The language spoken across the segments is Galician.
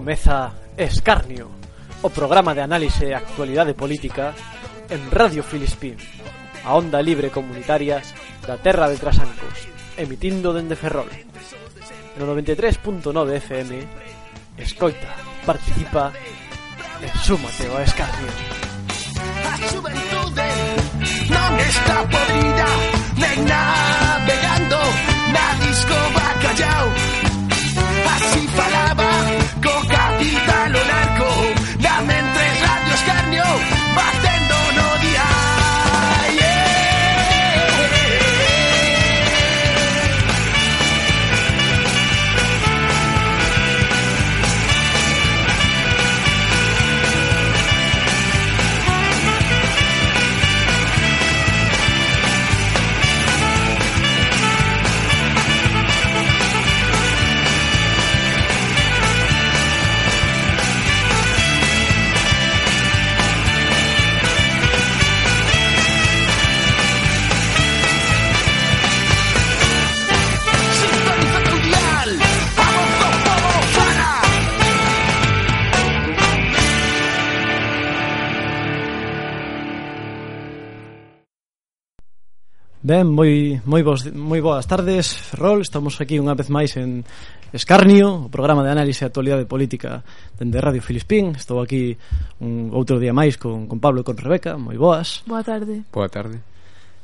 Comeza Escarnio, o programa de análise e actualidade política en Radio Filispín, a onda libre comunitaria da Terra de Trasancos, emitindo dende Ferrol. No 93.9 FM, escoita, participa e súmate ao Escarnio. A xuventude non está podrida, nen navegando na disco bacallao, así falaba Barcelona Ben, moi, moi, bos, moi boas tardes, Ferrol Estamos aquí unha vez máis en Escarnio O programa de análise e actualidade política Dende Radio Filispín. Estou aquí un outro día máis con, con Pablo e con Rebeca. Moi boas. Boa tarde. Boa tarde.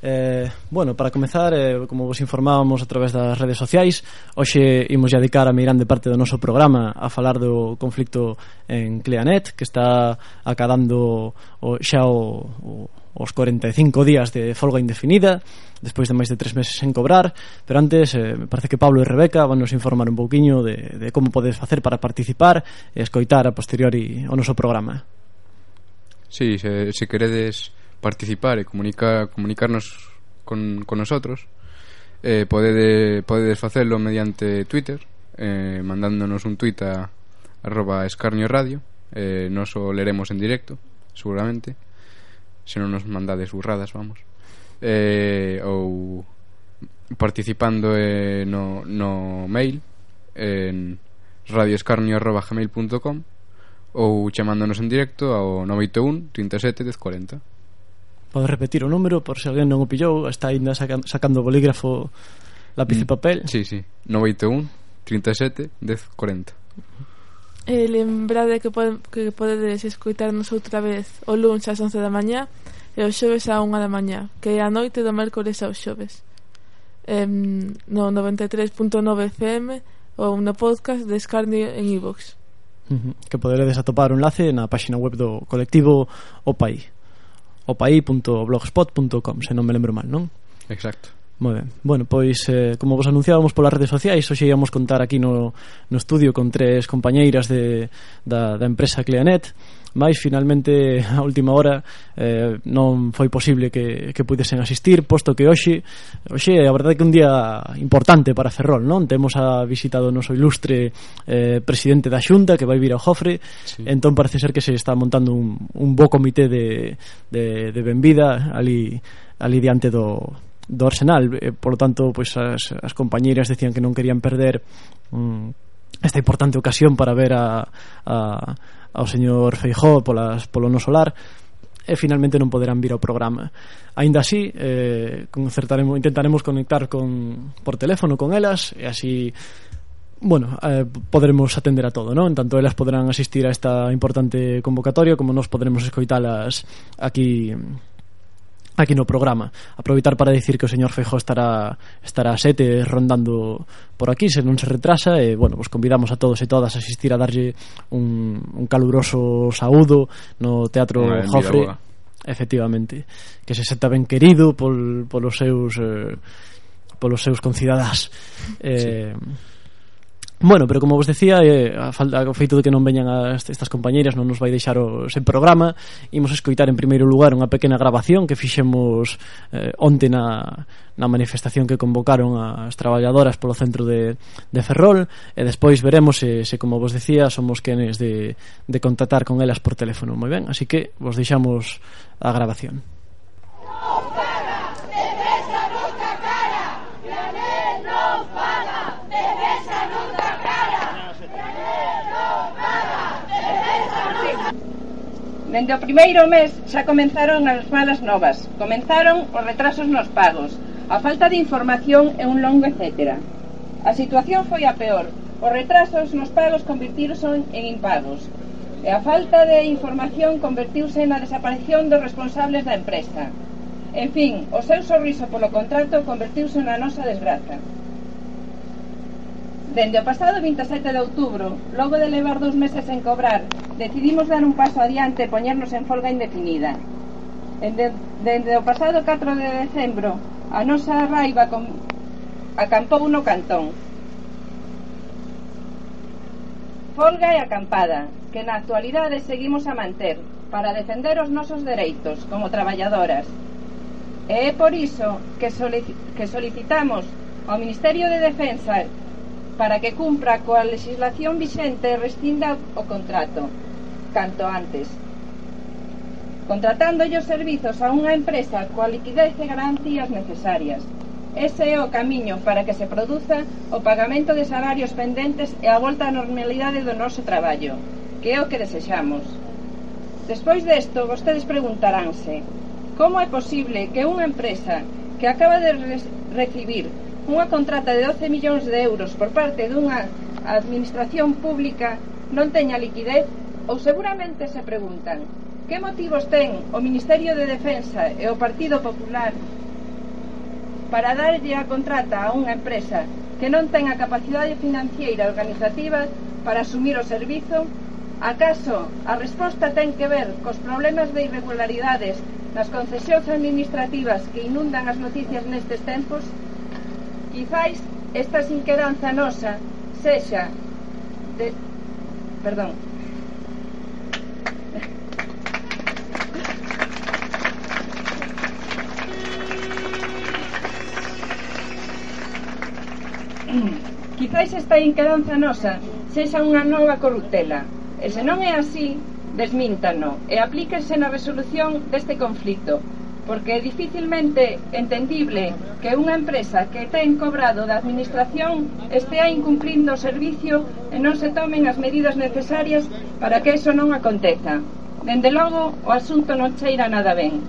Eh, bueno, para comezar, eh, como vos informábamos a través das redes sociais Hoxe imos a dedicar a meirande parte do noso programa A falar do conflicto en Cleanet Que está acadando o, xa o, o os 45 días de folga indefinida despois de máis de tres meses sen cobrar pero antes eh, me parece que Pablo e Rebeca van nos informar un pouquiño de, de como podes facer para participar e escoitar a posteriori o noso programa. Si, sí, se, se queredes participar e comunicar, comunicarnos con, con nosotros eh, podede, podedes facelo mediante Twitter eh, mandándonos un tweet a arroba escarnio radio eh, nos o leremos en directo seguramente se non nos mandades burradas, vamos. Eh, ou participando eh, no, no mail en radioescarnio.gmail.com ou chamándonos en directo ao 981 37 1040 Podes repetir o número por se alguén non o pillou está ainda sacando, sacando bolígrafo lápiz mm. e papel Sí, sí, 981 37 1040 E lembrade que, pode, que podedes escoitarnos outra vez o lunes ás 11 da mañá e o xoves á 1 da mañá, que é a noite do mércores ao xoves. Eh, no 93.9 FM ou no podcast de Escarnio en iVox. E que poderedes atopar un enlace na páxina web do colectivo Opai opaí.blogspot.com, se non me lembro mal, non? Exacto. Moi ben. Bueno, pois, eh, como vos anunciábamos polas redes sociais, hoxe íamos contar aquí no, no estudio con tres compañeiras de, da, da empresa Cleanet, mas finalmente a última hora eh, non foi posible que, que pudesen asistir, posto que hoxe, hoxe a verdade que un día importante para Ferrol, non? Temos a visitado o noso ilustre eh, presidente da Xunta que vai vir ao Jofre, sí. entón parece ser que se está montando un, un bo comité de, de, de benvida ali, ali diante do, do Arsenal, eh, por lo tanto, pois as, as compañeiras decían que non querían perder mm, esta importante ocasión para ver a, a, ao señor Feijó polas, polo no solar e finalmente non poderán vir ao programa. Aínda así, eh, concertaremos, intentaremos conectar con, por teléfono con elas e así bueno, eh, poderemos atender a todo, ¿no? En tanto elas poderán asistir a esta importante convocatoria como nos podremos escoitalas aquí aquí no programa. Aproveitar para dicir que o señor Feijó estará estará a sete rondando por aquí, se non se retrasa e bueno, vos convidamos a todos e todas a asistir a darlle un, un caluroso saúdo no Teatro Una Jofre. Boa. Efectivamente, que se senta ben querido pol, polos seus eh, polos seus concidadas Eh, sí Bueno, pero como vos decía, eh, a falta o feito de que non veñan as, estas compañeiras non nos vai deixar o, sen programa imos escoitar en primeiro lugar unha pequena grabación que fixemos eh, onte na, na manifestación que convocaron as traballadoras polo centro de, de Ferrol e despois veremos se, se como vos decía somos quenes de, de contactar con elas por teléfono. Moi ben, así que vos deixamos a grabación. Dende o primeiro mes xa comenzaron as malas novas. Comenzaron os retrasos nos pagos, a falta de información e un longo etcétera. A situación foi a peor. Os retrasos nos pagos convertíronse en impagos. E a falta de información convertiuse na desaparición dos responsables da empresa. En fin, o seu sorriso polo contrato convertiuse na nosa desgraza. Dende o pasado 27 de outubro, logo de levar dous meses en cobrar, decidimos dar un paso adiante e poñernos en folga indefinida. Dende o pasado 4 de decembro, a nosa raiva con... acampou no cantón. Folga e acampada, que na actualidade seguimos a manter, para defender os nosos dereitos como traballadoras. E é por iso que, solic que solicitamos ao Ministerio de Defensa para que cumpra coa legislación vixente e rescinda o contrato canto antes contratándolle os servizos a unha empresa coa liquidez e garantías necesarias. Ese é o camiño para que se produza o pagamento de salarios pendentes e a volta á normalidade do noso traballo, que é o que desexamos. Despois desto, vostedes preguntaránse como é posible que unha empresa que acaba de recibir Unha contrata de 12 millóns de euros por parte dunha administración pública non teña liquidez ou seguramente se preguntan que motivos ten o Ministerio de Defensa e o Partido Popular para darlle a contrata a unha empresa que non ten a capacidade financiera organizativa para asumir o servizo Acaso a resposta ten que ver cos problemas de irregularidades nas concesións administrativas que inundan as noticias nestes tempos? Quizais esta sinquedanza nosa sexa de... Perdón, Quizáis esta inquedanza nosa sexa unha nova corruptela, e se non é así, desmíntano e aplíquese na resolución deste conflicto porque é dificilmente entendible que unha empresa que ten cobrado da administración estea incumplindo o servicio e non se tomen as medidas necesarias para que eso non aconteza. Dende logo, o asunto non cheira nada ben.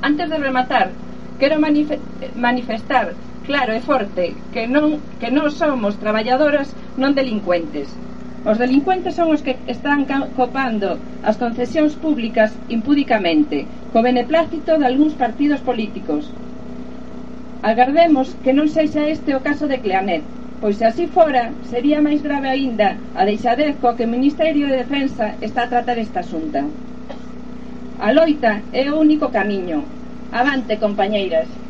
Antes de rematar, quero manifestar claro e forte que non que non somos traballadoras non delincuentes Os delincuentes son os que están copando as concesións públicas impúdicamente, co beneplácito de algúns partidos políticos. Agardemos que non sexa este o caso de Cleanet, pois se así fora, sería máis grave aínda a deixadez coa que o Ministerio de Defensa está a tratar esta asunta. A loita é o único camiño. Avante, compañeiras.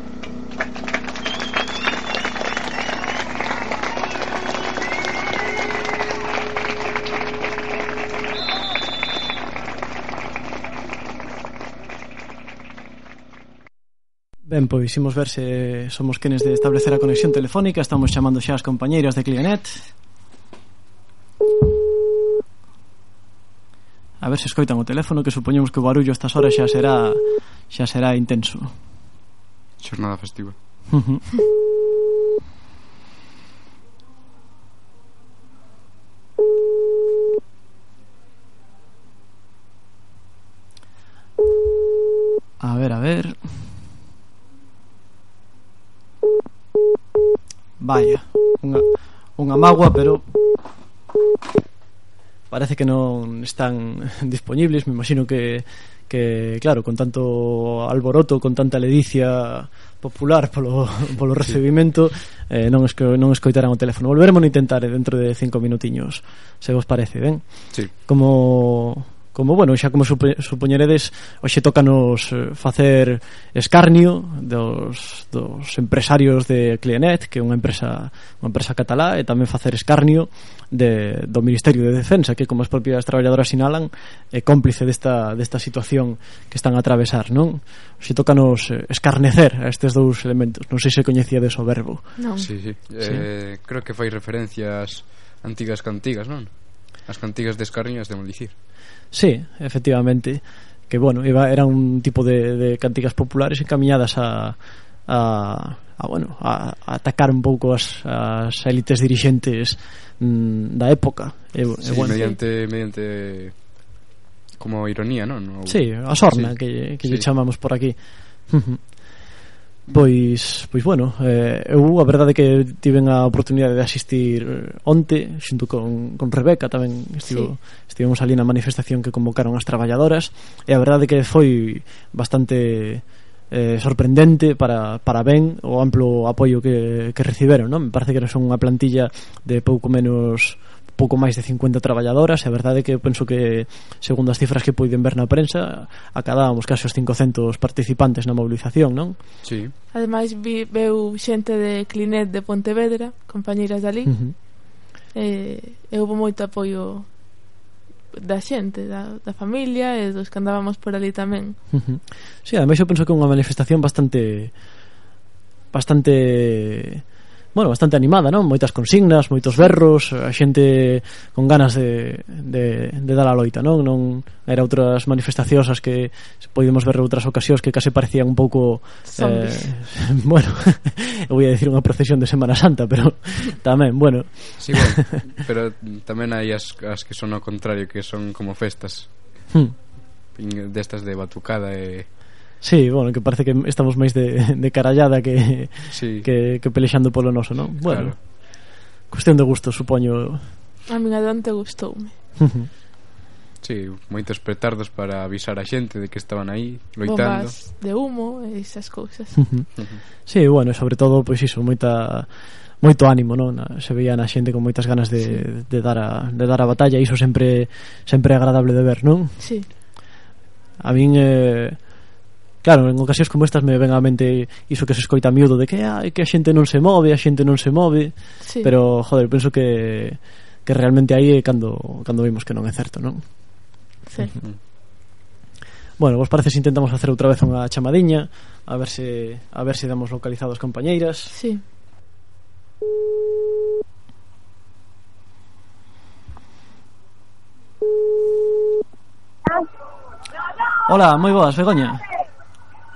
Ben, pois imos ver se somos quenes de establecer a conexión telefónica. Estamos chamando xa as compañeiras de Clienet A ver se escoitan o teléfono Que supoñemos que o barullo estas horas xa será Xa será intenso. Xornada festiva. Uh -huh. Vaya, unha, unha magua, pero parece que non están disponibles, me imagino que que claro, con tanto alboroto, con tanta ledicia popular polo, polo recibimento, eh, non, esco, non escoitarán o teléfono. Volveremos a intentar eh, dentro de cinco minutiños, se vos parece, ben? Sí. Como como, bueno, xa como supoñeredes, hoxe tocanos eh, facer escarnio dos, dos empresarios de Clienet, que é unha empresa unha empresa catalá, e tamén facer escarnio de, do Ministerio de Defensa, que como as propias traballadoras sinalan, é cómplice desta, desta situación que están a atravesar, non? Hoxe tocanos eh, escarnecer a estes dous elementos. Non sei se coñecía deso verbo. Non. Sí, sí. sí. Eh, creo que fai referencias antigas cantigas, non? As cantigas de escarnio as de maldicir. Sí, efectivamente. Que, bueno, iba, era un tipo de, de cantigas populares encaminadas a, a, a bueno, a, a atacar un pouco as, as élites dirixentes mm, da época. E, sí, e, bueno, mediante, sí. mediante como ironía, non? No, sí, a sorna sí. que, que sí. lle chamamos por aquí. Pois, pois bueno, eh, eu a verdade que tiven a oportunidade de asistir eh, onte xunto con, con Rebeca tamén estivo, sí. estivemos ali na manifestación que convocaron as traballadoras e a verdade que foi bastante eh, sorprendente para, para ben o amplo apoio que, que reciberon non? me parece que era son unha plantilla de pouco menos pouco máis de 50 traballadoras e a verdade é que eu penso que segundo as cifras que poiden ver na prensa acabábamos case os 500 participantes na mobilización, non? Sí. Ademais vi, veu xente de Clinet de Pontevedra, compañeiras dali. Uh -huh. Eh, e houve moito apoio da xente, da, da familia e dos que andábamos por ali tamén. Uh -huh. Sí, ademais eu penso que é unha manifestación bastante bastante bueno, bastante animada, non? Moitas consignas, moitos berros, a xente con ganas de, de, de dar a loita, non? Non era outras manifestacións as que podemos ver outras ocasións que case parecían un pouco Zombies. eh, bueno, eu a dicir unha procesión de Semana Santa, pero tamén, bueno. Sí, bueno, pero tamén hai as, as que son ao contrario, que son como festas. Hmm. Destas de batucada e eh Sí, bueno, que parece que estamos máis de, de carallada que, sí. que, que pelexando polo noso, non? Bueno, claro. cuestión de gusto, supoño. A min adante gustoume. sí, moitos petardos para avisar a xente de que estaban aí loitando. Bombas de humo e esas cousas. sí, bueno, sobre todo, pois pues, iso, moita moito ánimo, non? Se veía na xente con moitas ganas de, sí. de, dar a, de dar a batalla, iso sempre sempre é agradable de ver, non? Sí. A min eh, Claro, en ocasións como estas me ven a mente iso que se escoita miúdo de que ai, que a xente non se move, a xente non se move, sí. pero joder, penso que que realmente aí é cando cando vimos que non é certo, non? Sí. Bueno, vos parece se intentamos facer outra vez unha chamadiña, a ver se a ver se damos localizados compañeiras. Sí. Hola, moi boas, Begoña.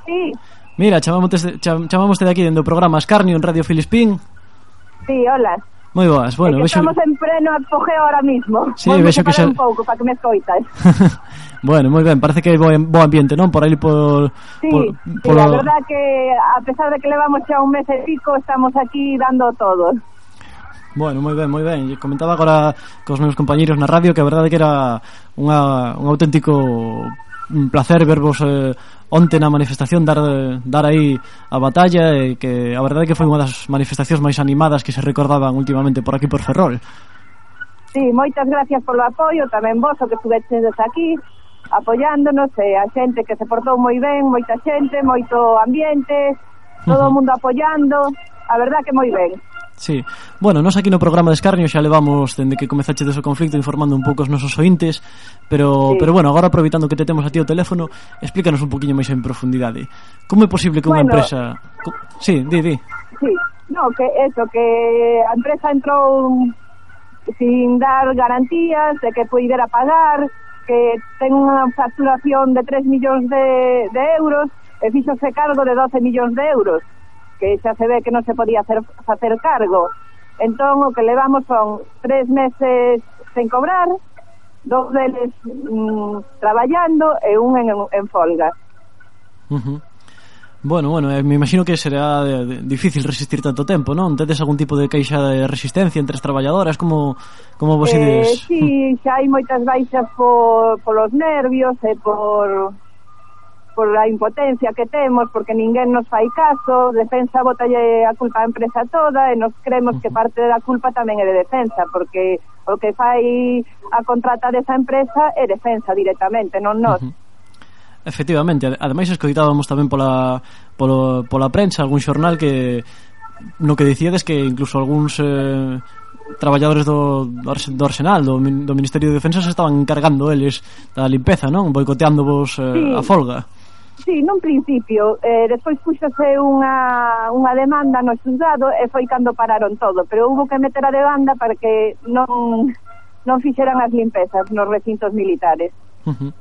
Sí. Mira, chamámoste, chamámoste de aquí dentro do programa Escarnio en Radio Filispín. Sí, hola. Moi boas, bueno, vexo... Estamos en pleno apogeo ahora mismo. Sí, Vamos vexo que xa... un pouco para que me escoitas. bueno, moi ben, parece que hai bo, bo ambiente, non? Por aí por... Sí, por, sí por... a verdad que a pesar de que levamos xa un mes e pico, estamos aquí dando todo. Bueno, moi ben, moi ben. Comentaba agora cos meus compañeiros na radio que a verdade que era unha, un auténtico un placer vervos eh, onte na manifestación dar, dar aí a batalla e que a verdade é que foi unha das manifestacións máis animadas que se recordaban últimamente por aquí por Ferrol Sí, moitas gracias polo apoio tamén vos o que estuveches aquí apoiándonos e a xente que se portou moi ben, moita xente, moito ambiente, todo o uh -huh. mundo apoiando, a verdad que moi ben. Sí. Bueno, nós aquí no programa de Escarnio xa levamos dende que comezache deso conflicto informando un pouco os nosos ointes, pero sí. pero bueno, agora aproveitando que te temos a ti o teléfono, explícanos un poquinho máis en profundidade. Como é posible que unha bueno, empresa Co... Sí, di, di. Sí. No, que eso, que a empresa entrou sin dar garantías de que puidera pagar, que ten unha facturación de 3 millóns de, de euros e fixose cargo de 12 millóns de euros que xa se ve que non se podía hacer, facer cargo. Entón, o que levamos son tres meses sen cobrar, dos deles mm, traballando e un en, en folga. Uh -huh. Bueno, bueno, eh, me imagino que será de, de, difícil resistir tanto tempo, non? Tedes algún tipo de queixa de resistencia entre as traballadoras? Como, como vos eh, ides? Sí, xa hai moitas baixas por, polos nervios e por, por a impotencia que temos, porque ninguén nos fai caso, defensa botalle a culpa á empresa toda e nos cremos que parte da culpa tamén é de defensa, porque o que fai a contrata desa empresa é defensa directamente, non nós. Uh -huh. Efectivamente, ademais escoitábamos tamén pola, polo, pola prensa algún xornal que no que dicíades que incluso algúns eh, traballadores do, do Arsenal, do, do Ministerio de Defensa se estaban encargando eles da limpeza, non? Boicoteando vos eh, sí. a folga. Sí, nun principio, eh, despois puxase unha, unha demanda no xuzgado e foi cando pararon todo, pero hubo que meter a demanda para que non, non fixeran as limpezas nos recintos militares. Uh -huh.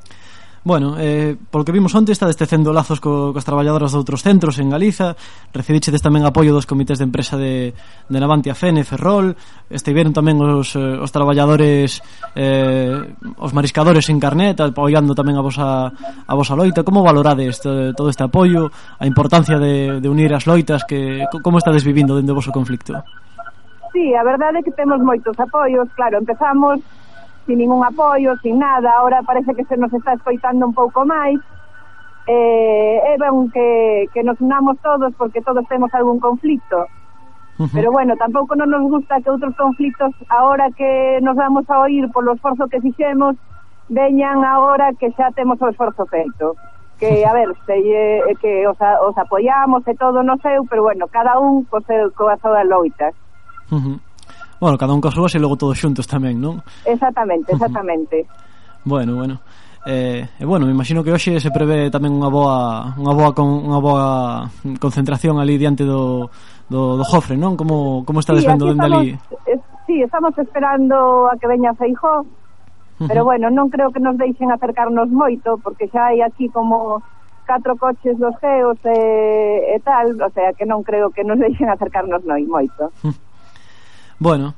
Bueno, eh, polo que vimos onte está destecendo lazos co, cos traballadoras de outros centros en Galiza Recibichedes tamén apoio dos comités de empresa de, de Navantia Fene, Ferrol Estiveron tamén os, eh, os traballadores eh, os mariscadores en Carnet apoiando tamén a vosa, a vosa loita Como valorades este, todo este apoio? A importancia de, de unir as loitas que Como estades vivindo dende o vosso conflicto? Sí, a verdade é que temos moitos apoios Claro, empezamos sin ningún apoio, sin nada, ahora parece que se nos está escoitando un pouco máis, eh, é ben que, que nos unamos todos porque todos temos algún conflicto. Pero bueno, tampouco non nos gusta que outros conflictos, ahora que nos vamos a oír polo esforzo que fixemos, veñan agora que xa temos o esforzo feito. Que, a ver, se, eh, eh que os, os apoiamos e todo no seu, pero bueno, cada un co seu, coa súa loitas. Uh -huh. Bueno, cada un coas súas e logo todos xuntos tamén, non? Exactamente, exactamente. bueno, bueno. Eh, e bueno, me imagino que hoxe se prevé tamén unha boa unha boa con, unha boa concentración ali diante do do, do Jofre, non? Como como está sí, dende ali? Es, sí, estamos esperando a que veña Feijó. Pero bueno, non creo que nos deixen acercarnos moito porque xa hai aquí como catro coches dos geos e, e tal, o sea que non creo que nos deixen acercarnos noi moito. Bueno,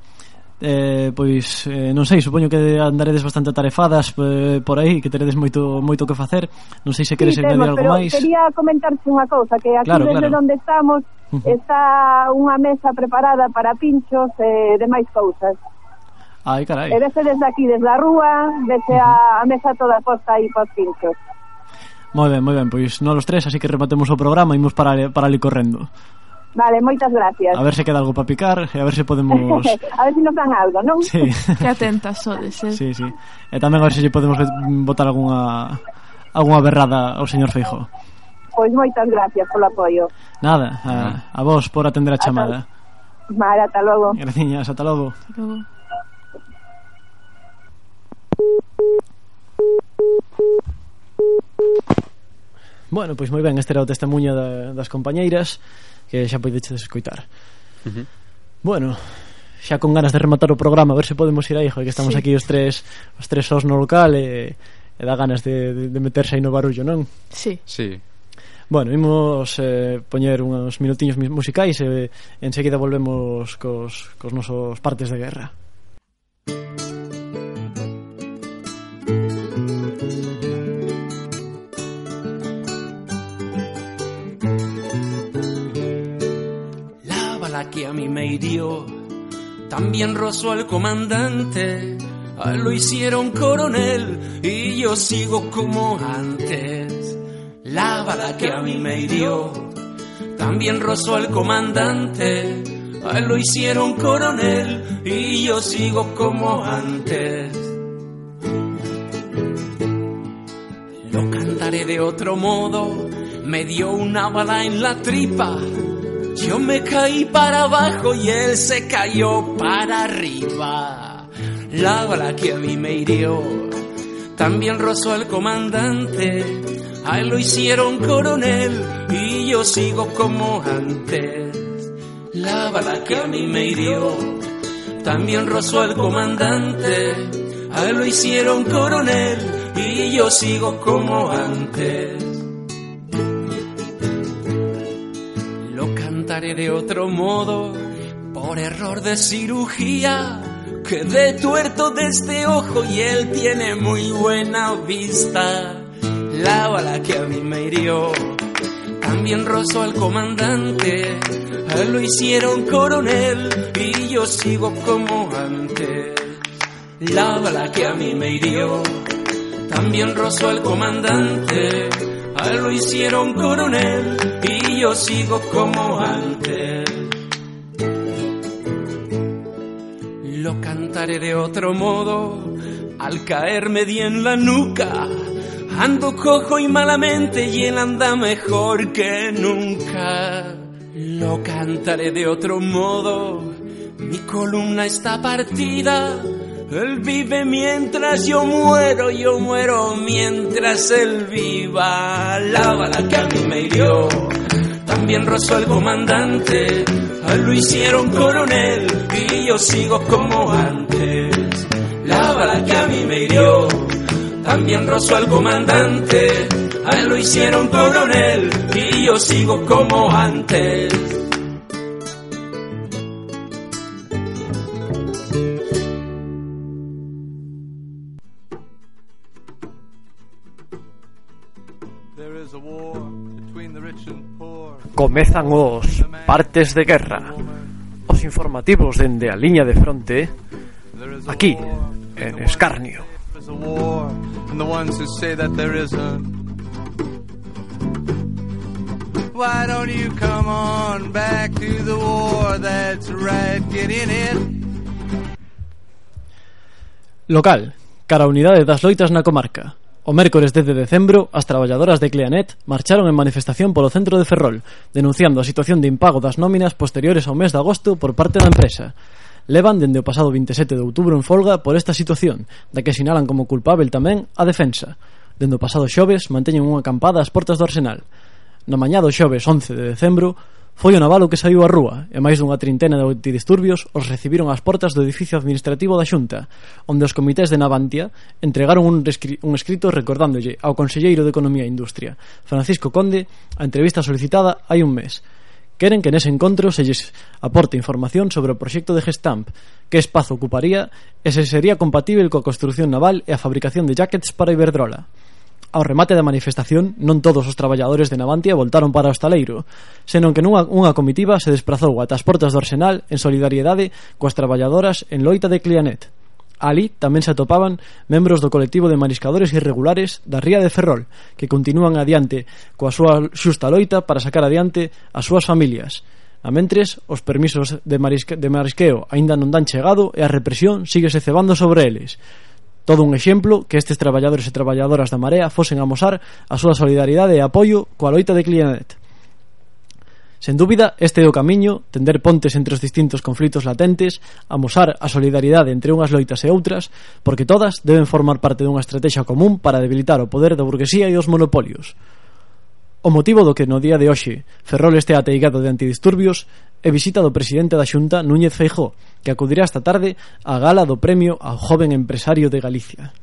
eh, pois eh, non sei, supoño que andaredes bastante atarefadas eh, por aí, que teredes moito moito que facer. Non sei se queres sí, temos, algo máis. Quería comentarche unha cousa, que aquí claro, desde claro. onde estamos está unha mesa preparada para pinchos e eh, demais cousas. Ai, carai. E vese desde aquí, desde a rúa, vese uh -huh. a mesa toda posta aí para pinchos. Moi ben, moi ben, pois non os tres, así que rematemos o programa e imos para, para ali correndo. Vale, moitas gracias. A ver se queda algo para picar e a ver se podemos... a ver se si nos dan algo, non? Sí. que atentas sodes, eh? Sí, sí. E tamén a ver se si podemos botar algunha, algunha berrada ao señor Feijo. Pois moitas gracias polo apoio. Nada, a, a vos por atender a chamada. Vale, ata logo. Graciñas, ata logo. Logo. Bueno, pois moi ben, este era o testemunho da, das compañeiras que xa podedes escoitar. Uh -huh. Bueno, xa con ganas de rematar o programa, a ver se podemos ir aí, joder, que estamos sí. aquí os tres os tres sós no local e, e dá ganas de, de, de meterse aí no barullo, non? Sí. Sí. Bueno, imos eh, poñer uns minutiños musicais e eh, enseguida volvemos cos, cos nosos partes de guerra. Música La bala que a mí me hirió también rozó al comandante. A lo hicieron coronel y yo sigo como antes. La bala que a mí me hirió también rozó al comandante. A lo hicieron coronel y yo sigo como antes. Lo cantaré de otro modo. Me dio una bala en la tripa. Yo me caí para abajo y él se cayó para arriba. La bala que a mí me hirió también rozó al comandante. A él lo hicieron coronel y yo sigo como antes. La bala que a mí me hirió también rozó al comandante. A él lo hicieron coronel y yo sigo como antes. De otro modo, por error de cirugía. Quedé tuerto de este ojo y él tiene muy buena vista. La bala que a mí me hirió también rozó al comandante. Lo hicieron coronel y yo sigo como antes. La bala que a mí me hirió también rozó al comandante. Lo hicieron coronel y yo sigo como antes. Lo cantaré de otro modo al caerme di en la nuca. Ando cojo y malamente y él anda mejor que nunca. Lo cantaré de otro modo. Mi columna está partida. Él vive mientras yo muero, yo muero mientras él viva. La bala que a mí me hirió también rozó al comandante. A lo hicieron coronel y yo sigo como antes. La bala que a mí me hirió también rozó al comandante. A lo hicieron coronel y yo sigo como antes. Comezan os Partes de Guerra Os informativos dende a liña de fronte Aquí, en Escarnio Why don't you come on back to the war? That's right, get in it. Local, cara a unidade das loitas na comarca. O mércores 10 de decembro, as traballadoras de Cleanet marcharon en manifestación polo centro de Ferrol, denunciando a situación de impago das nóminas posteriores ao mes de agosto por parte da empresa. Levan dende o pasado 27 de outubro en folga por esta situación, da que sinalan como culpável tamén a defensa. Dende o pasado xoves manteñen unha acampada ás portas do Arsenal. Na mañá do xoves 11 de decembro, Foi o naval o que saiu á rúa, e máis dunha trintena de antidisturbios os recibiron ás portas do edificio administrativo da Xunta, onde os comités de Navantia entregaron un, un escrito recordándolle ao Conselleiro de Economía e Industria, Francisco Conde, a entrevista solicitada hai un mes. Queren que nese encontro se lles aporte información sobre o proxecto de Gestamp, que espazo ocuparía e se sería compatible coa construción naval e a fabricación de jackets para Iberdrola. Ao remate da manifestación, non todos os traballadores de Navantia voltaron para o estaleiro, senón que nunha unha comitiva se desplazou ata as portas do Arsenal en solidariedade coas traballadoras en loita de Clianet. Ali tamén se atopaban membros do colectivo de mariscadores irregulares da Ría de Ferrol, que continúan adiante coa súa xusta loita para sacar adiante as súas familias. A mentres, os permisos de, marisque, de marisqueo aínda non dan chegado e a represión síguese cebando sobre eles. Todo un exemplo que estes traballadores e traballadoras da Marea fosen amosar a súa solidaridade e apoio coa loita de Clianet. Sen dúbida, este é o camiño, tender pontes entre os distintos conflitos latentes, amosar a solidaridade entre unhas loitas e outras, porque todas deben formar parte dunha estrategia común para debilitar o poder da burguesía e os monopolios. O motivo do que no día de hoxe Ferrol estea ateigado de antidisturbios é visita do presidente da Xunta Núñez Feijó, que acudirá esta tarde á gala do premio ao joven empresario de Galicia.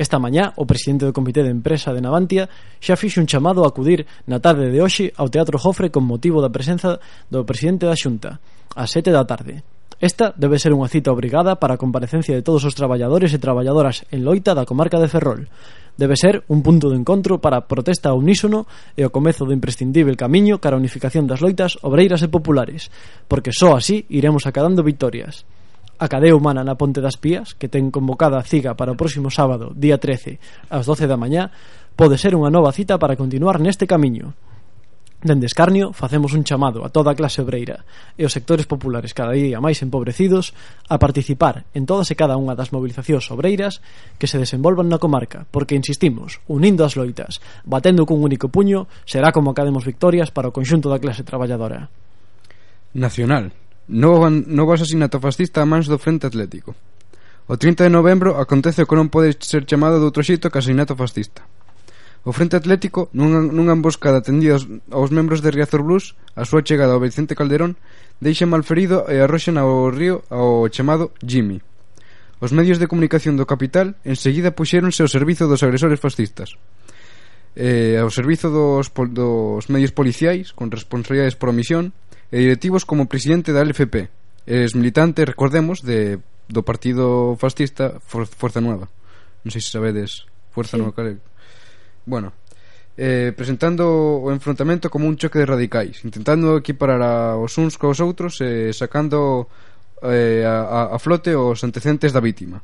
Esta mañá, o presidente do Comité de Empresa de Navantia xa fixe un chamado a acudir na tarde de hoxe ao Teatro Jofre con motivo da presenza do presidente da Xunta, ás sete da tarde. Esta debe ser unha cita obrigada para a comparecencia de todos os traballadores e traballadoras en loita da comarca de Ferrol, debe ser un punto de encontro para protesta unísono e o comezo do imprescindível camiño cara a unificación das loitas obreiras e populares, porque só así iremos acadando vitorias. A cadea humana na Ponte das Pías, que ten convocada a ciga para o próximo sábado, día 13, ás 12 da mañá, pode ser unha nova cita para continuar neste camiño. Dende Escarnio facemos un chamado a toda a clase obreira e os sectores populares cada día máis empobrecidos a participar en todas e cada unha das movilizacións obreiras que se desenvolvan na comarca, porque insistimos, unindo as loitas, batendo cun único puño, será como academos victorias para o conxunto da clase traballadora. Nacional. Novo, novo asasinato fascista a mans do Frente Atlético. O 30 de novembro acontece o que non pode ser chamado de outro xeito que asasinato fascista. O Frente Atlético, nunha, nunha emboscada tendida aos, aos membros de Riazor Blues, a súa chegada ao Vicente Calderón, deixa malferido e arroxan ao río ao chamado Jimmy. Os medios de comunicación do capital enseguida puxéronse ao servizo dos agresores fascistas eh, ao servizo dos, pol, dos medios policiais con responsabilidades por omisión e directivos como presidente da LFP Es militante, recordemos, de, do partido fascista For, Forza Nueva non sei se sabedes Forza sí. Nueva, bueno, eh, presentando o enfrontamento como un choque de radicais, intentando equiparar a os uns cos outros e eh, sacando eh, a, a flote os antecedentes da vítima.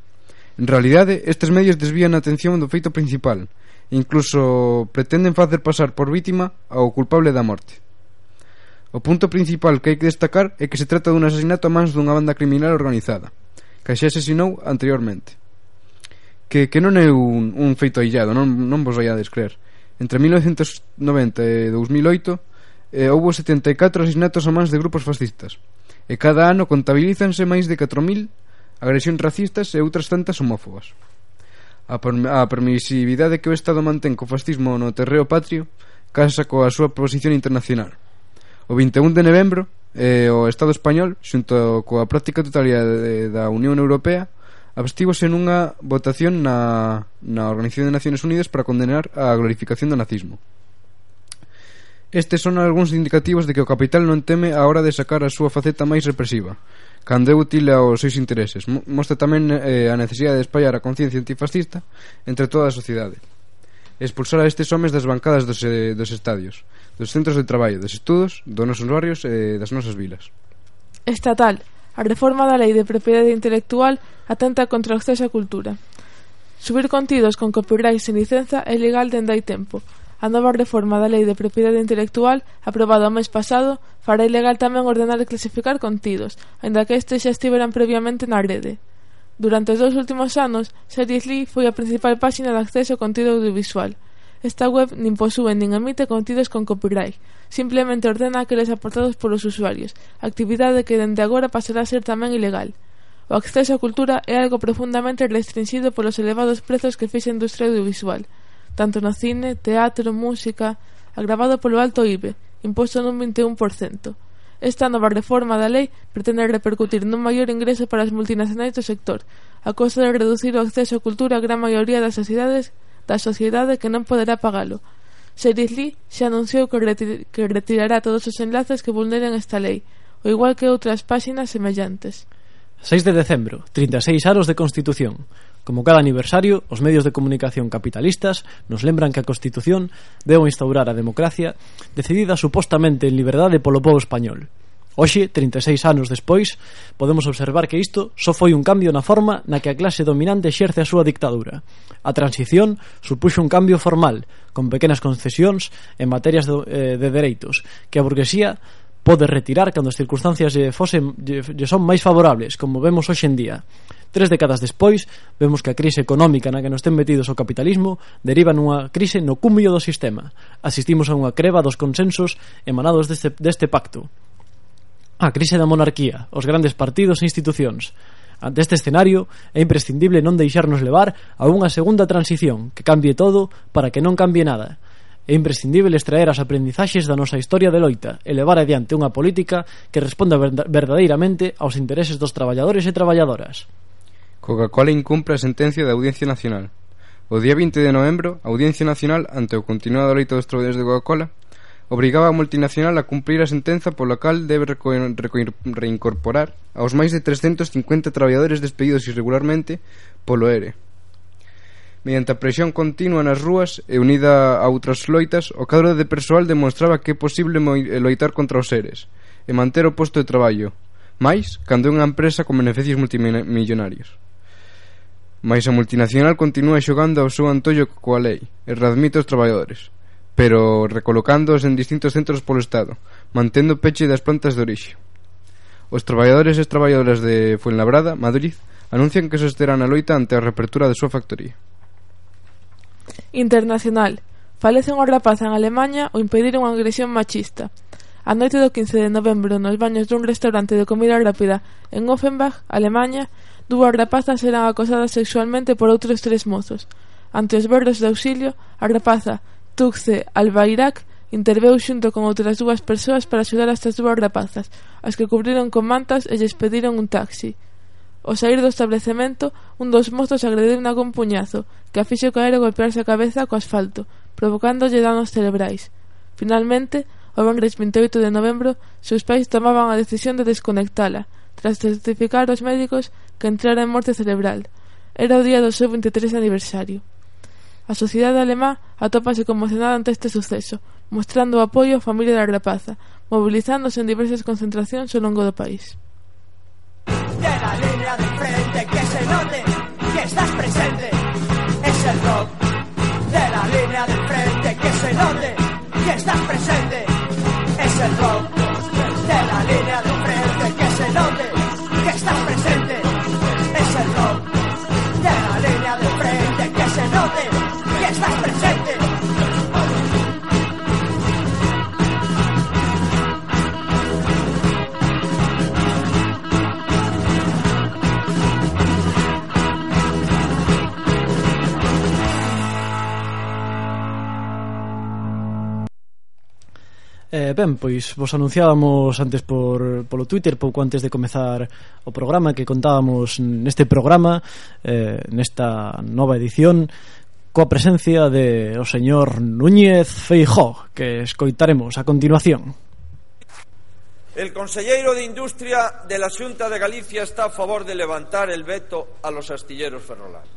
En realidade, estes medios desvían a atención do feito principal, e incluso pretenden facer pasar por vítima ao culpable da morte. O punto principal que hai que destacar é que se trata dun asesinato a mans dunha banda criminal organizada, que xa asesinou anteriormente que, que non é un, un feito aillado, non, non vos vaiades creer. Entre 1990 e 2008 eh, houbo 74 asesinatos a mans de grupos fascistas e cada ano contabilízanse máis de 4.000 agresións racistas e outras tantas homófobas. A, perm a permisividade que o Estado mantén co fascismo no terreo patrio casa coa súa posición internacional. O 21 de novembro, eh, o Estado español, xunto coa práctica totalidade da Unión Europea, abstívose nunha votación na, na Organización de Naciones Unidas para condenar a glorificación do nazismo. Estes son algúns indicativos de que o capital non teme a hora de sacar a súa faceta máis represiva, cando é útil aos seus intereses. Mostra tamén eh, a necesidade de espallar a conciencia antifascista entre toda a sociedade. Expulsar a estes homes das bancadas dos, eh, dos estadios, dos centros de traballo, dos estudos, dos nosos barrios e eh, das nosas vilas. Estatal. A reforma da Lei de Propiedade Intelectual atenta contra o acceso á cultura. Subir contidos con copyright sen licenza é legal dende hai tempo. A nova reforma da Lei de Propiedade Intelectual, aprobada o mes pasado, fará ilegal tamén ordenar e clasificar contidos, aínda que estes xa estiveran previamente na rede. Durante os dous últimos anos, Series Lee foi a principal páxina de acceso ao contido audiovisual – Esta web nin posúe nin emite contidos con copyright, simplemente ordena aqueles aportados polos usuarios, actividade que dende agora pasará a ser tamén ilegal. O acceso á cultura é algo profundamente restringido polos elevados prezos que fixa a industria audiovisual, tanto no cine, teatro, música, agravado polo alto IBE, imposto nun 21%. Esta nova reforma da lei pretende repercutir nun maior ingreso para as multinacionais do sector, a costa de reducir o acceso á cultura a gran maioría das sociedades da sociedade que non poderá pagalo. Seris Lee xa anunciou que, retir que retirará todos os enlaces que vulneren esta lei, o igual que outras páxinas semellantes. 6 de decembro, 36 anos de Constitución. Como cada aniversario, os medios de comunicación capitalistas nos lembran que a Constitución deu instaurar a democracia decidida supostamente en liberdade polo povo español. Hoxe, 36 anos despois, podemos observar que isto só foi un cambio na forma na que a clase dominante exerce a súa dictadura. A transición supuxo un cambio formal, con pequenas concesións en materias de, eh, de dereitos, que a burguesía pode retirar cando as circunstancias lle, fosen, lle, lle son máis favorables, como vemos hoxe en día. Tres décadas despois, vemos que a crise económica na que nos ten metidos o capitalismo deriva nunha crise no cúmulo do sistema. Asistimos a unha creva dos consensos emanados deste, deste pacto. A crise da monarquía, os grandes partidos e institucións. Ante este escenario, é imprescindible non deixarnos levar a unha segunda transición que cambie todo para que non cambie nada. É imprescindible extraer as aprendizaxes da nosa historia de loita e levar adiante unha política que responda verdadeiramente aos intereses dos traballadores e traballadoras. Coca-Cola incumpre a sentencia da Audiencia Nacional. O día 20 de novembro, a Audiencia Nacional, ante o continuado leito dos traballadores de Coca-Cola, obrigaba a multinacional a cumprir a sentenza pola cal debe reco reco reincorporar aos máis de 350 traballadores despedidos irregularmente polo ERE. Mediante a presión continua nas rúas e unida a outras loitas, o cadro de persoal demostraba que é posible eh, loitar contra os seres e manter o posto de traballo, máis cando é unha empresa con beneficios multimillonarios. Mas a multinacional continúa xogando ao seu antollo coa lei e readmite os traballadores, pero recolocándoos en distintos centros polo Estado, mantendo o peche das plantas de orixe. Os traballadores e traballadoras de Fuenlabrada, Madrid, anuncian que sosterán a loita ante a reapertura da súa factoría. Internacional. Falece unha rapaza en Alemanha ao impedir unha agresión machista. A noite do 15 de novembro, nos baños dun restaurante de comida rápida en Offenbach, Alemanha, dúas rapazas eran acosadas sexualmente por outros tres mozos. Ante os berros de auxilio, a rapaza, Tuxte Albairác interveu xunto con outras dúas persoas para axudar a estas dúas rapazas, as que cubriron con mantas e lles pediron un taxi. Ao saír do establecemento, un dos mozos unha con puñazo, que a fixo caer e golpearse a cabeza co asfalto, provocándolle danos cerebrais. Finalmente, o venres 28 de novembro, seus pais tomaban a decisión de desconectala, tras certificar aos médicos que entrara en morte cerebral. Era o día do seu 23 aniversario. A sociedade alemá atópase conmocionada ante este suceso, mostrando o apoio á familia da rapaza, movilizándose en diversas concentracións ao longo do país. de la Eh, ben, pois vos anunciábamos antes por polo Twitter pouco antes de comezar o programa que contábamos neste programa eh, nesta nova edición coa presencia de o señor Núñez Feijó que escoitaremos a continuación. El conselleiro de Industria de la Xunta de Galicia está a favor de levantar el veto a los astilleros ferrolanos.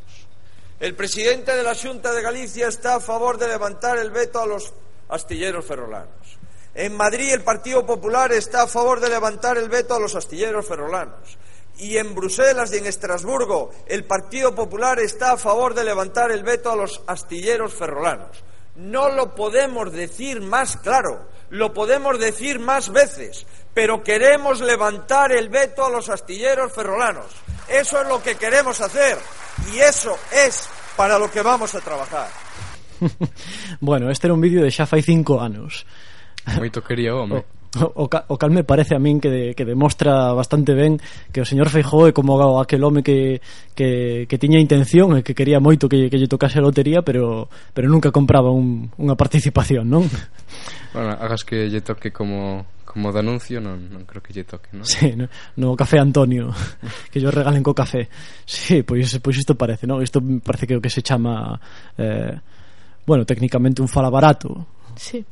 El presidente de la Xunta de Galicia está a favor de levantar el veto a los astilleros ferrolanos. En Madrid el Partido Popular está a favor de levantar el veto a los astilleros ferrolanos. Y en Bruselas y en Estrasburgo el Partido Popular está a favor de levantar el veto a los astilleros ferrolanos. No lo podemos decir más claro, lo podemos decir más veces, pero queremos levantar el veto a los astilleros ferrolanos. Eso es lo que queremos hacer y eso es para lo que vamos a trabajar. bueno, este era un vídeo de xa fai cinco anos Moito quería o home. O, o, o cal me parece a min que, de, que demostra bastante ben que o señor Feijó é como aquel home que, que, que tiña intención e que quería moito que, que lle tocase a lotería pero, pero nunca compraba un, unha participación, non? Bueno, hagas que lle toque como, como de anuncio non, non creo que lle toque, non? Sí, no, no Café Antonio, que yo regalen co café. Sí, pois pois isto parece, non? Isto parece que o que se chama eh, bueno, técnicamente un fala barato. Sí.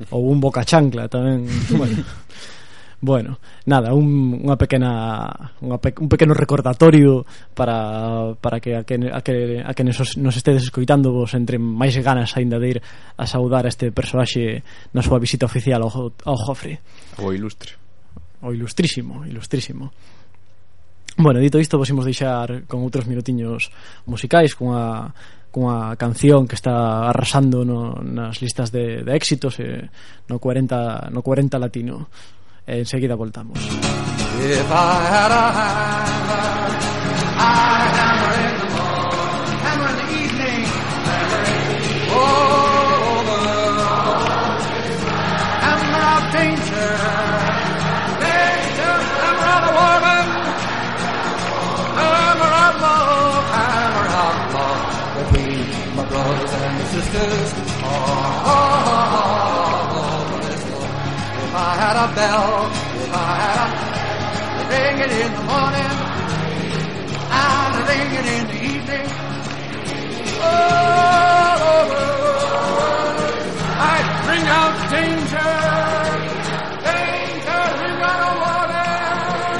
ou un boca chancla tamén. Bueno, bueno nada, un, unha pequena unha pe, un pequeno recordatorio para, para que a que, a que, a que nos, nos estedes escoitando vos entre máis ganas aínda de ir a saudar a este personaxe na súa visita oficial ao, ao Jofre o ilustre. O ilustrísimo, ilustrísimo. Bueno, dito isto, vos imos deixar con outros minutiños musicais cunha cunha canción que está arrasando no, nas listas de, de éxitos eh, no 40 no 40 latino. E enseguida voltamos. If I had a hammer, I'd had sisters, oh, oh, oh, oh. If I had a bell, if I had a ring it in the morning and ring it in the evening. All over, I'd bring out danger, danger, ring out warning,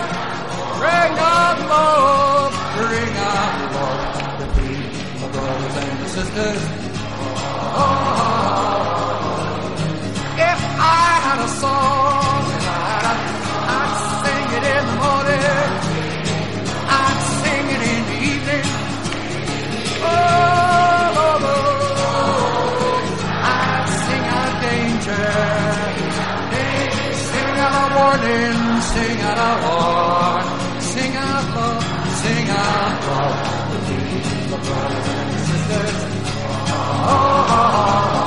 ring out love, ring out love between my brothers and my sisters. horn. Sing out love, sing out love. Believe the brothers and sisters. oh. oh, oh.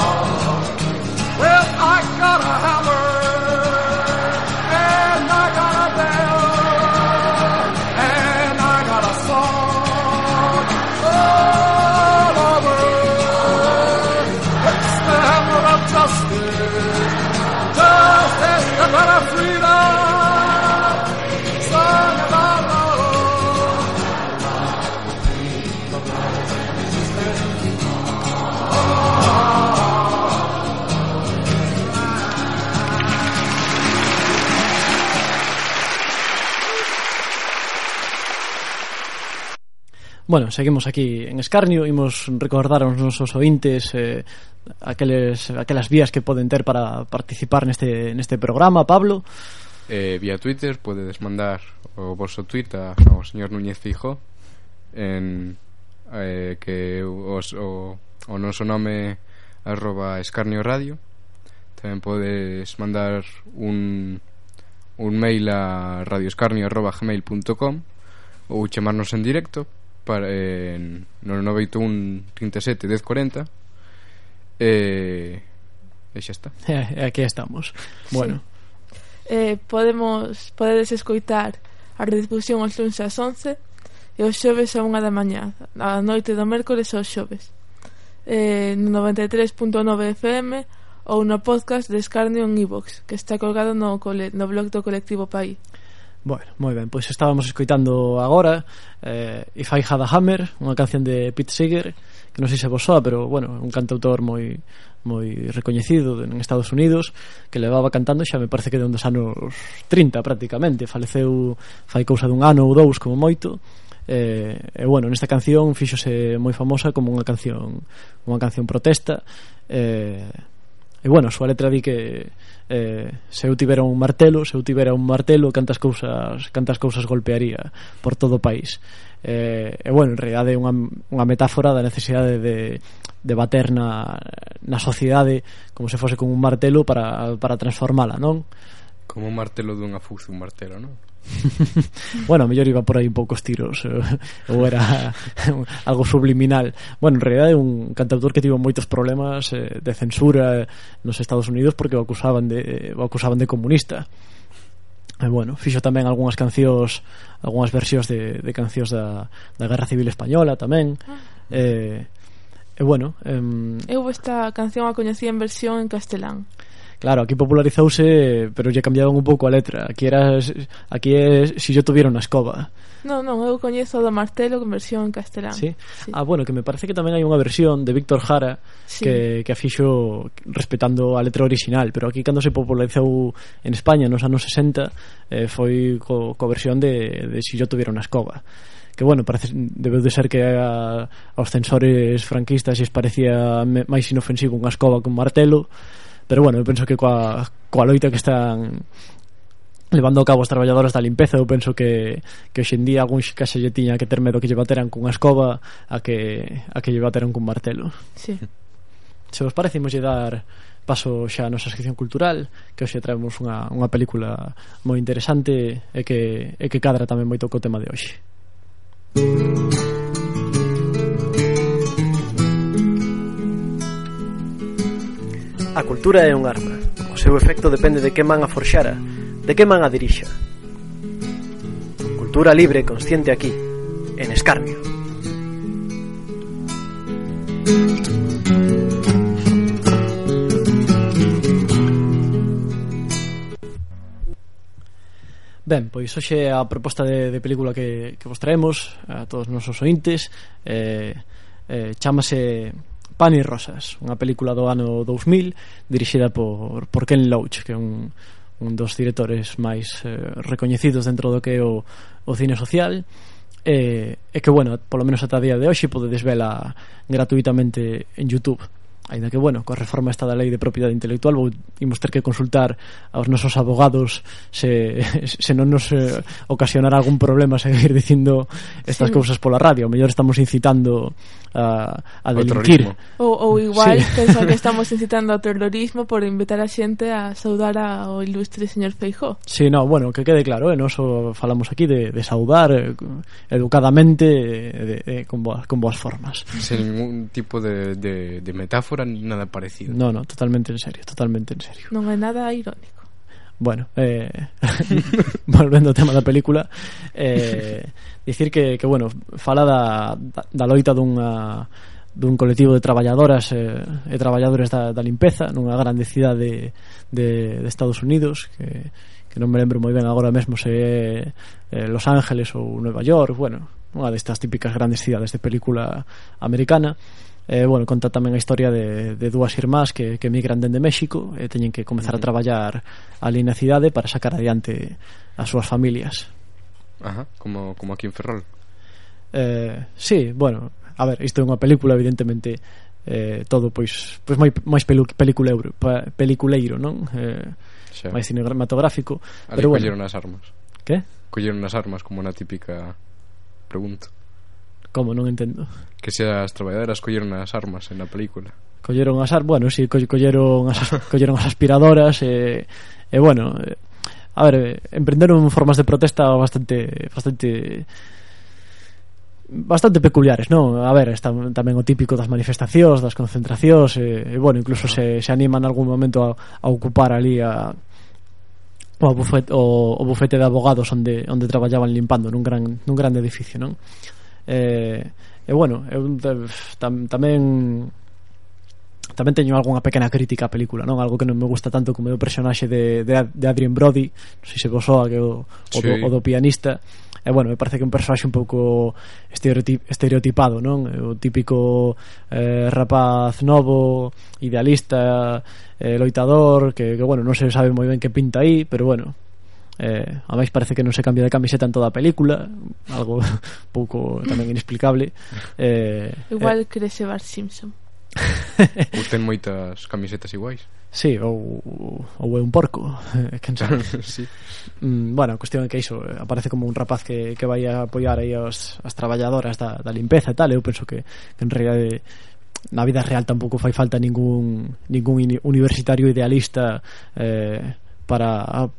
Bueno, seguimos aquí en Escarnio, imos recordar aos nosos ointes eh, aqueles, aquelas vías que poden ter para participar neste, neste programa, Pablo. Eh, vía Twitter podedes mandar o vosso tweet a, ao señor Núñez Fijo en eh, que os, o, o noso nome arroba escarnio radio tamén podes mandar un, un mail a radioescarnio arroba gmail.com ou chamarnos en directo para, en no 981 37 1040 e, eh, e xa está. E aquí estamos. Bueno. Sí. eh, podemos podedes escoitar a redifusión aos lunes ás 11 e os xoves a unha da mañá a noite do mércores aos xoves. Eh, no 93.9 FM ou no podcast de Escarnio en iVox, que está colgado no, cole, no blog do colectivo País Bueno, moi ben, pois estábamos escoitando agora eh, If I Had a Hammer, unha canción de Pete Seeger que non sei se vos soa, pero bueno, un cantautor moi moi recoñecido en Estados Unidos que levaba cantando xa me parece que de un dos anos 30 prácticamente. Faleceu fai cousa dun ano ou dous como moito. Eh, e bueno, nesta canción fíxose moi famosa como unha canción unha canción protesta. Eh, E bueno, a súa letra di que eh, se eu tivera un martelo, se eu tivera un martelo, cantas cousas, cantas cousas golpearía por todo o país. Eh, e bueno, en realidade é unha, unha metáfora da necesidade de, de bater na, na sociedade como se fose con un martelo para, para transformala, non? Como un martelo dunha fuxe, un martelo, non? bueno, mellor iba por aí un poucos tiros eh, ou era algo subliminal. Bueno, en realidad é un cantautor que tivo moitos problemas eh, de censura eh, nos Estados Unidos porque o acusaban de o acusaban de comunista. E bueno, fixo tamén algunhas cancións, algunhas versións de, de cancións da, da Guerra Civil Española tamén. Ah. Eh, e bueno, eh, eu esta canción a coñecía en versión en castelán. Claro, aquí popularizouse, pero lle cambiaban un pouco a letra. Aquí era aquí é si yo tuviera unha escoba. Non, non, eu coñezo do martelo con versión castelán. Sí? sí. Ah, bueno, que me parece que tamén hai unha versión de Víctor Jara sí. que que fixo respetando a letra original, pero aquí cando se popularizou en España nos anos 60 eh, foi co, co versión de, de si yo tuviera unha escoba que bueno, parece, debeu de ser que a, aos censores franquistas lles parecía máis inofensivo unha escoba con martelo pero bueno, eu penso que coa, coa loita que están levando a cabo os traballadores da limpeza eu penso que, que hoxendía algún case lle tiña que ter medo que lle bateran cunha escoba a que, a que lle bateran cun martelo sí. se vos parecimos lle dar paso xa a nosa sección cultural que hoxe traemos unha, unha película moi interesante e que, e que cadra tamén moito co tema de hoxe Música A cultura é un arma. O seu efecto depende de que man a forxara, de que man a dirixa. Cultura libre consciente aquí, en Escarnio. Ben, pois hoxe a proposta de, de película que, que vos traemos a todos os nosos ointes eh, eh, chamase Pan e Rosas, unha película do ano 2000 dirixida por, por Ken Loach, que é un, un dos directores máis eh, recoñecidos dentro do que é o, o cine social. E, e que, bueno, polo menos ata día de hoxe podedes vela gratuitamente en Youtube. Ainda que, bueno, coa reforma esta da lei de propiedade intelectual vou, imos ter que consultar aos nosos abogados se, se non nos eh, ocasionará algún problema seguir dicindo estas sí. cousas pola radio. O mellor estamos incitando a, a delinquir. Ou, ou igual sí. pensa que estamos incitando ao terrorismo por invitar a xente a saudar ao ilustre señor Feijó. Sí, no, bueno, que quede claro, eh, Nos falamos aquí de, de saudar eh, educadamente eh, de, eh, con, boas, con boas formas. Sen ningún tipo de, de, de metáfora ni nada parecido. No, no, totalmente en serio, totalmente en serio. Non é nada irónico. Bueno, eh, volvendo ao tema da película, eh, dicir que, que bueno, fala da, da loita dunha dun colectivo de traballadoras eh, e traballadores da, da limpeza nunha grande cidade de, de, de Estados Unidos que, que non me lembro moi ben agora mesmo se é eh, Los Ángeles ou Nueva York, bueno, unha destas típicas grandes cidades de película americana Eh, bueno, conta tamén a historia de, de dúas irmás que, que emigran dende México e teñen que comenzar a traballar ali na cidade para sacar adiante as súas familias. Ajá, como, como aquí en Ferrol. Eh, sí, bueno, a ver, isto é unha película, evidentemente, eh, todo pois pois moi máis pelu, peliculeiro, pa, peliculeiro, non? Eh, xa. máis cinematográfico, ali pero bueno, colleron as armas. Que? Colleron as armas como na típica pregunta. Como non entendo? Que se as traballadoras colleron as armas en a película. Colleron as armas, bueno, si sí, colleron as colleron as aspiradoras e eh, eh, bueno, eh, a ver, emprenderon formas de protesta bastante bastante bastante peculiares, non? A ver, está tamén o típico das manifestacións, das concentracións, e, e bueno, incluso se, se anima en algún momento a, a ocupar ali a, o, bufete, o, o bufete de abogados onde, onde traballaban limpando nun gran, nun gran edificio, non? eh, e bueno eu tam, tamén tamén teño algunha pequena crítica á película, non? Algo que non me gusta tanto como o personaxe de, de, de Adrien Brody, non sei se vos soa que o, sí. o, do, o do pianista. E bueno, me parece que é un personaxe un pouco estereotip, estereotipado, non? O típico eh, rapaz novo, idealista, eh, loitador, que, que bueno, non se sabe moi ben que pinta aí, pero bueno, eh, a máis parece que non se cambia de camiseta en toda a película algo pouco tamén inexplicable. Eh, igual eh, crece Bart Simpson. Ou ten moitas camisetas iguais. Sí, ou, ou é un porco eh, Quen sabe. Sí. mm, Bueno, a cuestión é que iso eh, Aparece como un rapaz que, que vai a apoiar aí os, as traballadoras da, da limpeza e tal. Eu penso que, que en realidade eh, na vida real tampouco fai falta ningún ningún universitario idealista eh, para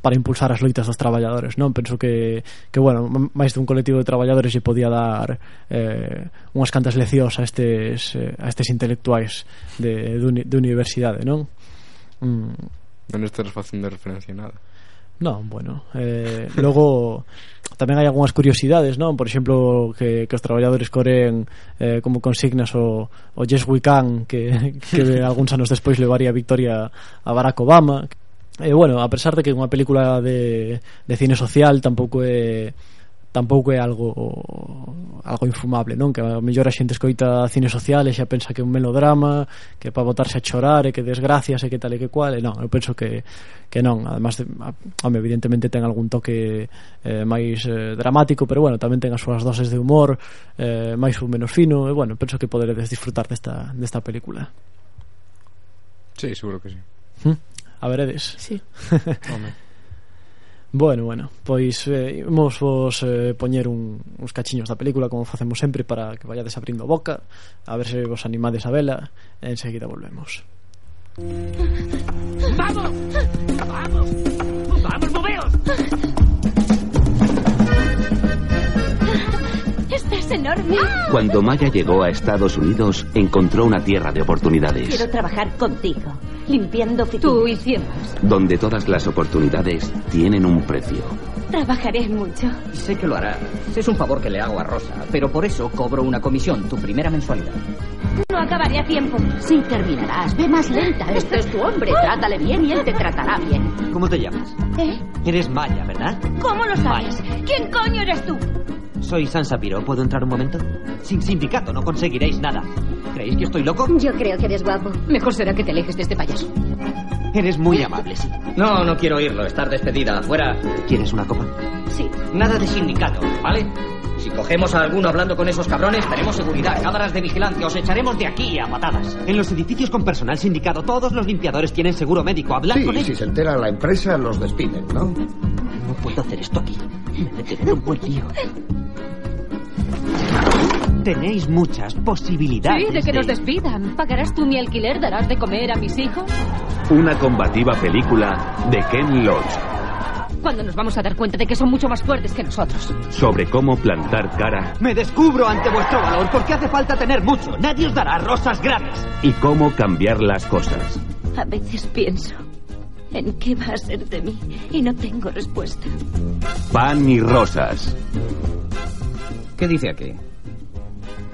para impulsar as loitas dos traballadores, non? Penso que, que bueno, máis dun colectivo de traballadores lle podía dar eh, unhas cantas leccións a estes, eh, a estes intelectuais de, de, uni, de universidade, non? Mm. Non estás facendo referencia nada. Non, bueno, eh, logo tamén hai algunhas curiosidades, non? Por exemplo, que, que os traballadores coreen eh, como consignas o, o Yes We Can que, que algúns anos despois levaría a victoria a Barack Obama eh, bueno, a pesar de que unha película de, de cine social tampouco é tampouco é algo algo infumable, non? Que a mellor a xente escoita cine social e xa pensa que é un melodrama, que é para botarse a chorar e que desgracias e que tal e que cual, e non, eu penso que, que non, además de, home, evidentemente ten algún toque eh, máis eh, dramático, pero bueno, tamén ten as súas doses de humor eh, máis ou menos fino, e bueno, penso que poderedes disfrutar desta, desta película. Sí, seguro que sí. ¿Hm? A veredes? Sí. Bueno, bueno, pois eh, imos vos eh, poñer un, uns cachiños da película como facemos sempre para que vayades abrindo a boca a ver se vos animades a vela e enseguida volvemos ¡Vamos! ¡Vamos! ¡Vamos, moveos! Este es enorme. Cuando Maya llegó a Estados Unidos, encontró una tierra de oportunidades, Quiero trabajar contigo, limpiando oficinas. Tú y cien donde todas las oportunidades tienen un precio. Trabajaré mucho. Sé que lo hará. Es un favor que le hago a Rosa, pero por eso cobro una comisión, tu primera mensualidad. No acabaré a tiempo. Sí, terminarás. Ve más lenta. Este es tu hombre. Trátale bien y él te tratará bien. ¿Cómo te llamas? ¿Eh? Eres Maya, ¿verdad? ¿Cómo lo sabes? ¿Quién coño eres tú? Soy Sansapiro. ¿Puedo entrar un momento? Sin sindicato no conseguiréis nada. ¿Creéis que estoy loco? Yo creo que eres guapo. Mejor será que te alejes de este payaso. Eres muy amable, sí. No, no quiero oírlo. Estar despedida. Fuera. ¿Quieres una copa? Sí. Nada de sindicato, ¿vale? Si cogemos a alguno hablando con esos cabrones, tenemos seguridad, cámaras de vigilancia, os echaremos de aquí a patadas. En los edificios con personal sindicado, todos los limpiadores tienen seguro médico. Hablad Sí, con ellos. si se entera la empresa, los despiden, ¿no? No puedo hacer esto aquí. En un buen lío. Tenéis muchas posibilidades. Sí, de que nos despidan. ¿Pagarás tú mi alquiler? ¿Darás de comer a mis hijos? Una combativa película de Ken Loach Cuando nos vamos a dar cuenta de que son mucho más fuertes que nosotros. sobre cómo plantar cara Me descubro ante vuestro valor porque hace falta tener mucho. Nadie os dará rosas gratis. y cómo cambiar las cosas. A veces pienso en qué va a ser de mí y no tengo respuesta. Pan y rosas. ¿Qué dice aquí?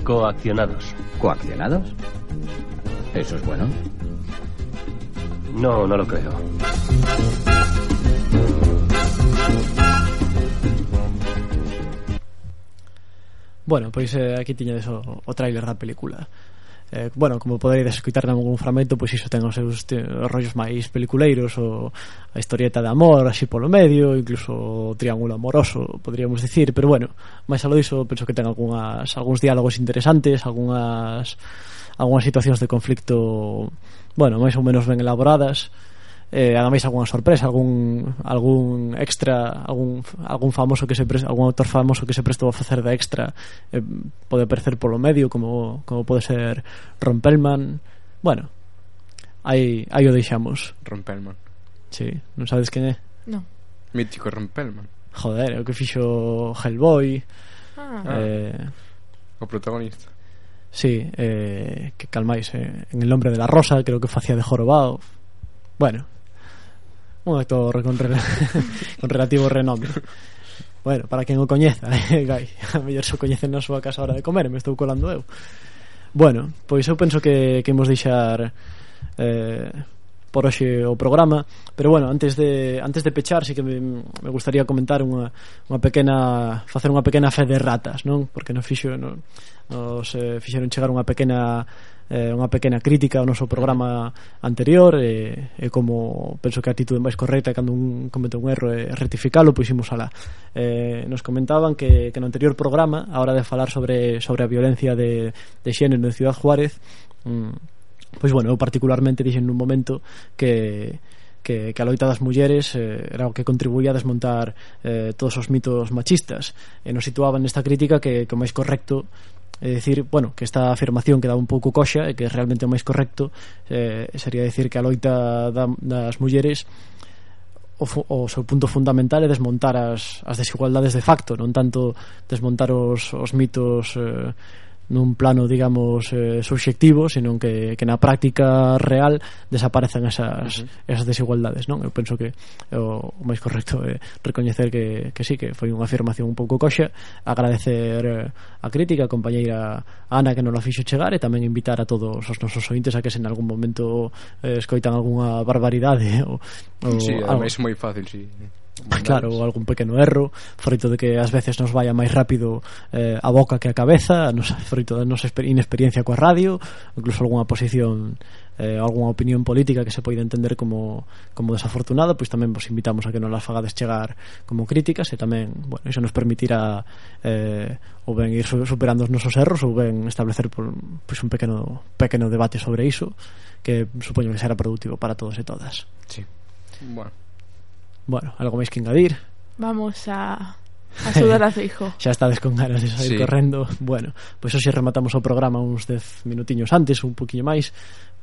Coaccionados. ¿Coaccionados? Eso es bueno. No, no lo creo. Bueno, pois eh, aquí tiñedes o, o tráiler da película eh, bueno, como poderedes escutar en algún fragmento, pois iso ten os seus os rollos máis peliculeiros, o, a historieta de amor, así polo medio, incluso o triángulo amoroso, podríamos dicir, pero bueno, máis alo diso, penso que ten algunhas, algúns diálogos interesantes, algunhas, algunhas situacións de conflicto, bueno, máis ou menos ben elaboradas, eh, ademais algunha sorpresa, algún algún extra, algún algún famoso que se pre, algún autor famoso que se prestou a facer de extra eh, pode aparecer polo medio como como pode ser Rompelman. Bueno, aí aí o deixamos. Rompelman. Sí, non sabes quen é? Non. Mítico Rompelman. Joder, o que fixo Hellboy. Ah. ah. Eh, o protagonista. Sí, eh, que calmáis, eh, en el nombre de la rosa creo que facía de jorobado. Bueno, un actor con, rel con relativo renome bueno, para quen o coñeza eh, gai, a mellor se o coñecen na súa casa a hora de comer me estou colando eu bueno, pois eu penso que, que imos deixar eh, por hoxe o programa pero bueno, antes de, antes de pechar sí que me, me gustaría comentar unha, unha pequena facer unha pequena fe de ratas non? porque nos fixo no, nos eh, fixeron chegar unha pequena eh, unha pequena crítica ao noso programa anterior e, eh, e eh, como penso que a actitude máis correcta cando un comete un erro é rectificalo, pois alá. Eh, nos comentaban que, que no anterior programa, a hora de falar sobre, sobre a violencia de, de xénero en Ciudad Juárez, mm, pois bueno, eu particularmente dixen nun momento que que, que a loita das mulleres eh, era o que contribuía a desmontar eh, todos os mitos machistas e nos situaban nesta crítica que, que o máis correcto Eh, é dicir, bueno, que esta afirmación que dá un pouco coxa e que é realmente o máis correcto eh, sería dicir que a loita da, das mulleres o, o seu punto fundamental é desmontar as, as desigualdades de facto non tanto desmontar os, os mitos eh, nun plano, digamos, eh, subxectivo, senón que, que na práctica real desaparecen esas, uh -huh. esas desigualdades, non? Eu penso que o, o máis correcto é recoñecer que, que sí, que foi unha afirmación un pouco coxa, agradecer eh, a crítica, a compañeira Ana que non la fixo chegar e tamén invitar a todos os nosos ointes a que se en algún momento eh, escoitan algunha barbaridade ou, ou sí, algo. é moi fácil, sí. Claro, algún pequeno erro froito de que ás veces nos vaya máis rápido eh, A boca que a cabeza nos, froito da nosa inexperiencia coa radio Incluso algunha posición eh, algunha opinión política que se poida entender como, como desafortunada, pois tamén vos invitamos a que non las fagades chegar como críticas e tamén, bueno, iso nos permitirá eh, ou ben ir superando os nosos erros ou ben establecer por, pois un pequeno, pequeno debate sobre iso que supoño que será productivo para todos e todas. Sí. Bueno. Bueno, algo máis que engadir? Vamos a a sudar a Feijo. xa estades con ganas de sair sí. correndo. Bueno, pois pues hoxe rematamos o programa uns 10 minutiños antes, un poquinho máis.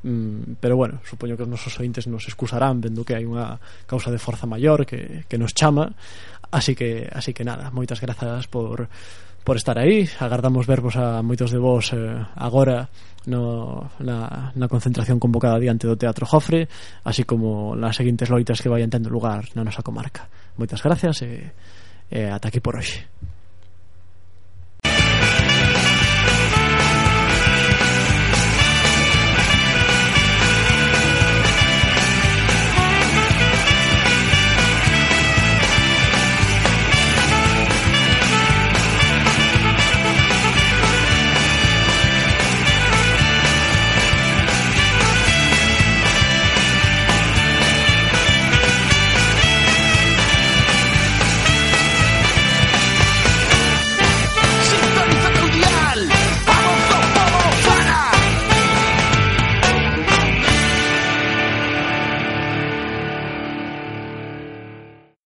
Mm, pero bueno, supoño que os nosos ointes nos excusarán vendo que hai unha causa de forza maior que, que nos chama así que así que nada, moitas grazas por, por estar aí agardamos verbos a moitos de vos eh, agora no, na, na concentración convocada diante do Teatro Jofre así como nas seguintes loitas que vayan tendo lugar na nosa comarca. Moitas gracias e, e ata aquí por hoxe.